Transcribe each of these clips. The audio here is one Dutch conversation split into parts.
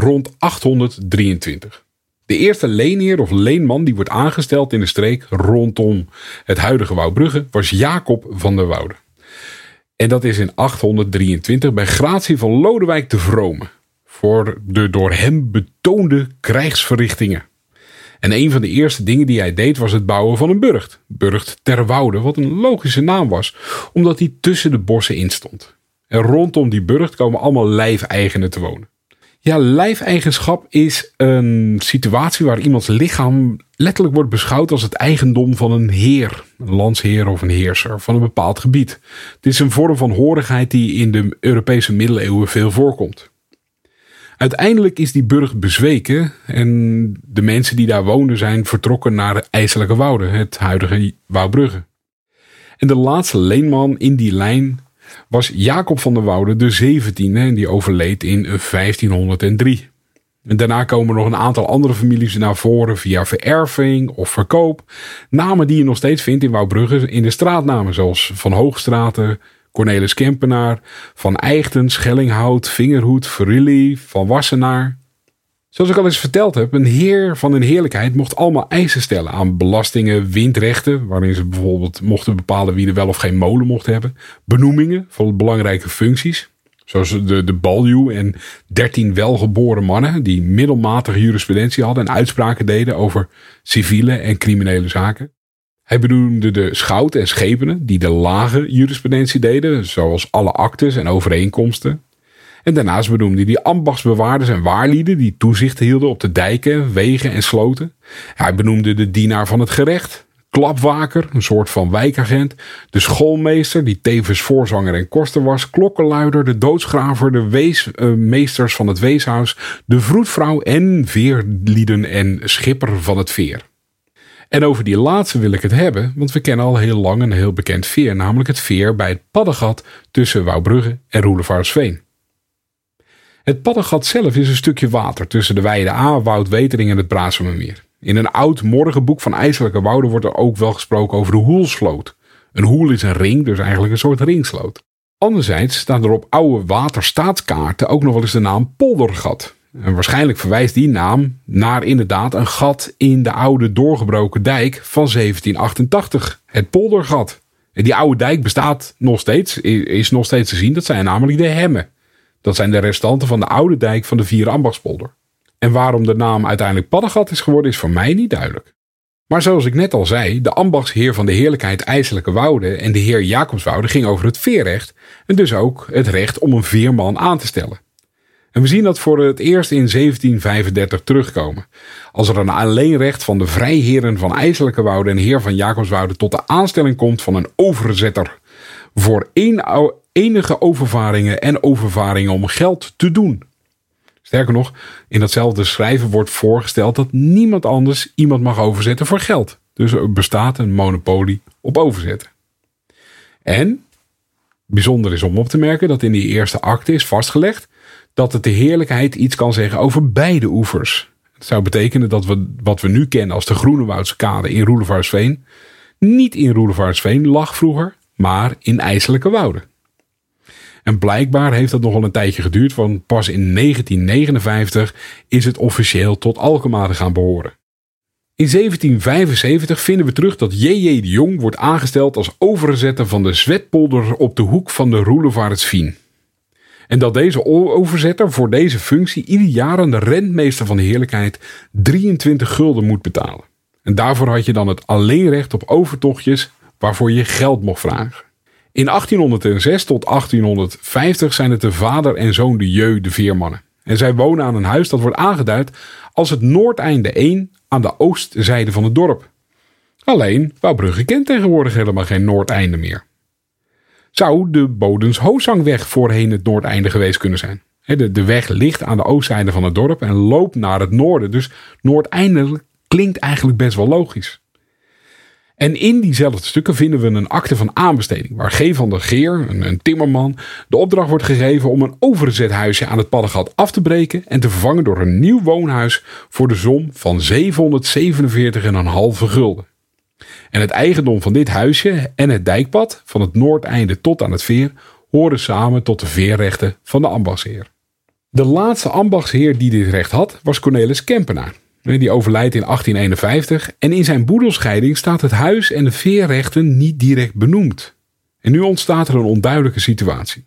rond 823. De eerste leenheer of leenman die wordt aangesteld in de streek rondom het huidige Wouwbrugge was Jacob van der Woude. En dat is in 823 bij gratie van Lodewijk de Vrome voor de door hem betoonde krijgsverrichtingen. En een van de eerste dingen die hij deed was het bouwen van een burcht. Ter Woude, wat een logische naam was, omdat hij tussen de bossen in stond. En rondom die burcht komen allemaal lijfeigenen te wonen. Ja, lijfeigenschap is een situatie waar iemands lichaam letterlijk wordt beschouwd als het eigendom van een heer, een landsheer of een heerser van een bepaald gebied. Het is een vorm van horigheid die in de Europese middeleeuwen veel voorkomt. Uiteindelijk is die burcht bezweken en de mensen die daar woonden zijn vertrokken naar IJselijke Wouden, het huidige Wouwbrugge. En de laatste leenman in die lijn was Jacob van der Woude de 17e en die overleed in 1503. En daarna komen nog een aantal andere families naar voren via vererving of verkoop. Namen die je nog steeds vindt in Wouwbrugge in de straatnamen, zoals Van Hoogstraten, Cornelis Kempenaar, Van Eichten, Schellinghout, Vingerhoed, Verrilli, Van Wassenaar. Zoals ik al eens verteld heb, een heer van een heerlijkheid mocht allemaal eisen stellen aan belastingen, windrechten, waarin ze bijvoorbeeld mochten bepalen wie er wel of geen molen mocht hebben, benoemingen van belangrijke functies, zoals de, de baljuw en dertien welgeboren mannen die middelmatige jurisprudentie hadden en uitspraken deden over civiele en criminele zaken. Hij benoemde de schouten en schepenen die de lage jurisprudentie deden, zoals alle actes en overeenkomsten. En daarnaast benoemde hij ambachtsbewaarders en waarlieden die toezicht hielden op de dijken, wegen en sloten. Hij benoemde de dienaar van het gerecht, klapwaker, een soort van wijkagent, de schoolmeester die tevens voorzanger en koster was, klokkenluider, de doodsgraver, de weesmeesters van het weeshuis, de vroedvrouw en veerlieden en schipper van het veer. En over die laatste wil ik het hebben, want we kennen al heel lang een heel bekend veer, namelijk het veer bij het paddengat tussen Wouwbrugge en Roelevarensveen. Het paddengat zelf is een stukje water tussen de weide A, Woudwetering en het Braasemermeer. In een oud morgenboek van IJselijke Wouden wordt er ook wel gesproken over de hoelsloot. Een hoel is een ring, dus eigenlijk een soort ringsloot. Anderzijds staan er op oude waterstaatskaarten ook nog wel eens de naam poldergat. En waarschijnlijk verwijst die naam naar inderdaad een gat in de oude doorgebroken dijk van 1788. Het poldergat. En die oude dijk bestaat nog steeds, is nog steeds te zien. Dat zijn namelijk de hemmen. Dat zijn de restanten van de oude dijk van de Vier Ambachtspolder. En waarom de naam uiteindelijk Paddengat is geworden is voor mij niet duidelijk. Maar zoals ik net al zei, de ambachtsheer van de heerlijkheid IJselijke Wouden en de heer Jacobswoude ging over het veerrecht en dus ook het recht om een veerman aan te stellen. En we zien dat voor het eerst in 1735 terugkomen. Als er een alleenrecht van de vrijheren van IJselijke Wouden en heer van Jacobswoude tot de aanstelling komt van een overzetter voor één enige overvaringen en overvaringen om geld te doen. Sterker nog, in datzelfde schrijven wordt voorgesteld dat niemand anders iemand mag overzetten voor geld. Dus er bestaat een monopolie op overzetten. En bijzonder is om op te merken dat in die eerste akte is vastgelegd dat het de heerlijkheid iets kan zeggen over beide oevers. Het zou betekenen dat we wat we nu kennen als de Groenewoudse kade in Roelevaarsveen niet in Roelevaarsveen lag vroeger, maar in IJselijke Wouden. En blijkbaar heeft dat nogal een tijdje geduurd, want pas in 1959 is het officieel tot Alkmaar gaan behoren. In 1775 vinden we terug dat J.J. de Jong wordt aangesteld als overzetter van de Zwetpolder op de hoek van de Roelevaartsvien. En dat deze overzetter voor deze functie ieder jaar aan de rentmeester van de heerlijkheid 23 gulden moet betalen. En daarvoor had je dan het alleenrecht op overtochtjes waarvoor je geld mocht vragen. In 1806 tot 1850 zijn het de vader en zoon de Jeu de Veermannen. En zij wonen aan een huis dat wordt aangeduid als het Noordeinde 1 aan de oostzijde van het dorp. Alleen, Wouwbrugge kent tegenwoordig helemaal geen Noordeinde meer. Zou de Bodens Hoosangweg voorheen het Noordeinde geweest kunnen zijn? De, de weg ligt aan de oostzijde van het dorp en loopt naar het noorden. Dus Noordeindelijk klinkt eigenlijk best wel logisch. En in diezelfde stukken vinden we een akte van aanbesteding, waar G. van der Geer, een, timmerman, de opdracht wordt gegeven om een overzet huisje aan het paddengat af te breken en te vervangen door een nieuw woonhuis voor de som van 747,5 gulden. En het eigendom van dit huisje en het dijkpad, van het noordeinde tot aan het veer, horen samen tot de veerrechten van de ambachtsheer. De laatste ambachtsheer die dit recht had, was Cornelis Kempenaar. Die overlijdt in 1851 en in zijn boedelscheiding staat het huis en de veerrechten niet direct benoemd. En nu ontstaat er een onduidelijke situatie.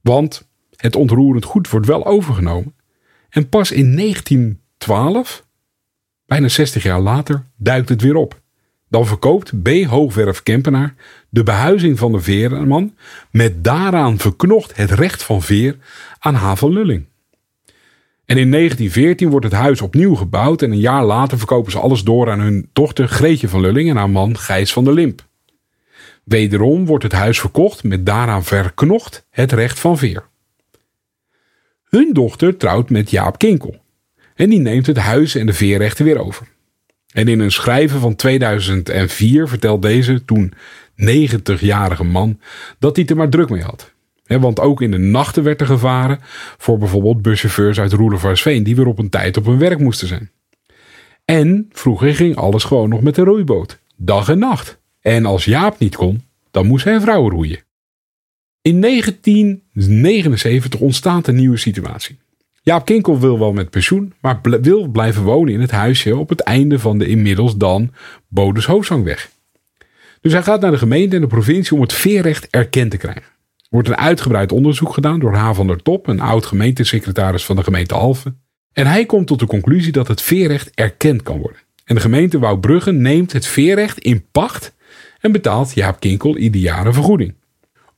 Want het ontroerend goed wordt wel overgenomen en pas in 1912, bijna 60 jaar later, duikt het weer op. Dan verkoopt B. Hoogwerf Kempenaar de behuizing van de veerman met daaraan verknocht het recht van veer aan H. van Lulling. En in 1914 wordt het huis opnieuw gebouwd en een jaar later verkopen ze alles door aan hun dochter Greetje van Lulling en haar man Gijs van der Limp. Wederom wordt het huis verkocht met daaraan verknocht het recht van veer. Hun dochter trouwt met Jaap Kinkel en die neemt het huis en de veerrechten weer over. En in een schrijven van 2004 vertelt deze toen 90-jarige man dat hij er maar druk mee had want ook in de nachten werd er gevaren voor bijvoorbeeld buschauffeurs uit Roelevarsveen die weer op een tijd op hun werk moesten zijn. En vroeger ging alles gewoon nog met de roeiboot, dag en nacht. En als Jaap niet kon, dan moest hij een vrouw roeien. In 1979 ontstaat een nieuwe situatie. Jaap Kinkel wil wel met pensioen, maar wil blijven wonen in het huisje op het einde van de inmiddels dan Bodes Hoofdzangweg. Dus hij gaat naar de gemeente en de provincie om het veerrecht erkend te krijgen wordt een uitgebreid onderzoek gedaan door H. van der Top, een oud gemeentesecretaris van de gemeente Alphen. En hij komt tot de conclusie dat het veerrecht erkend kan worden. En de gemeente Wouwbrugge neemt het veerrecht in pacht en betaalt Jaap Kinkel ieder jaar vergoeding.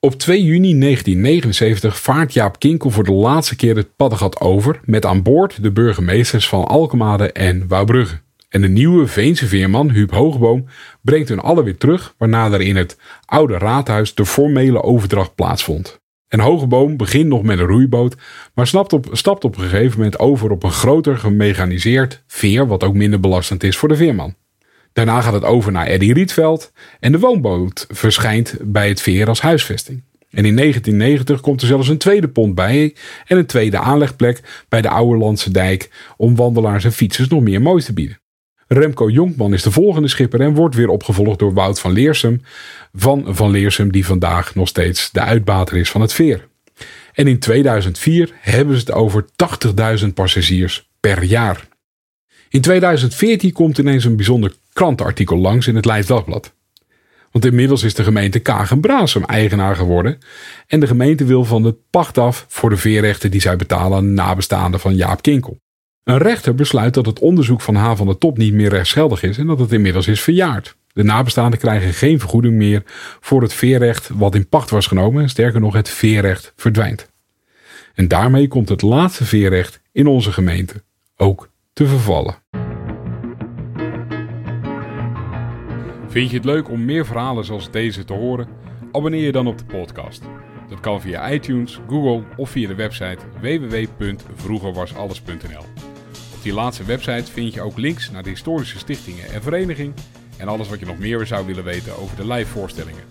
Op 2 juni 1979 vaart Jaap Kinkel voor de laatste keer het Paddengat over met aan boord de burgemeesters van Alkemade en Wouwbrugge. En de nieuwe Veense veerman, Huub Hoogboom, brengt hun alle weer terug, waarna er in het oude raadhuis de formele overdracht plaatsvond. En Hogeboom begint nog met een roeiboot, maar op, stapt op een gegeven moment over op een groter gemechaniseerd veer, wat ook minder belastend is voor de veerman. Daarna gaat het over naar Eddy Rietveld en de woonboot verschijnt bij het veer als huisvesting. En in 1990 komt er zelfs een tweede pont bij en een tweede aanlegplek bij de Oude Landse Dijk om wandelaars en fietsers nog meer moois te bieden. Remco Jonkman is de volgende schipper en wordt weer opgevolgd door Wout van Leersum. Van Van Leersum die vandaag nog steeds de uitbater is van het veer. En in 2004 hebben ze het over 80.000 passagiers per jaar. In 2014 komt ineens een bijzonder krantenartikel langs in het Leids Dagblad. Want inmiddels is de gemeente Kagen-Brasem eigenaar geworden. En de gemeente wil van het pacht af voor de veerrechten die zij betalen aan nabestaanden van Jaap Kinkel. Een rechter besluit dat het onderzoek van H van de Top niet meer rechtsgeldig is en dat het inmiddels is verjaard. De nabestaanden krijgen geen vergoeding meer voor het veerrecht wat in pacht was genomen. Sterker nog, het veerrecht verdwijnt. En daarmee komt het laatste veerrecht in onze gemeente ook te vervallen. Vind je het leuk om meer verhalen zoals deze te horen? Abonneer je dan op de podcast. Dat kan via iTunes, Google of via de website www.vroegerwasalles.nl. Op die laatste website vind je ook links naar de historische stichtingen en vereniging en alles wat je nog meer zou willen weten over de live voorstellingen.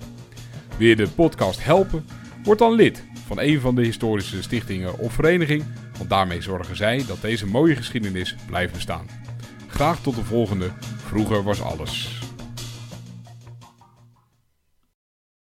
Wil je de podcast helpen? Word dan lid van een van de historische stichtingen of vereniging, want daarmee zorgen zij dat deze mooie geschiedenis blijft bestaan. Graag tot de volgende. Vroeger was alles.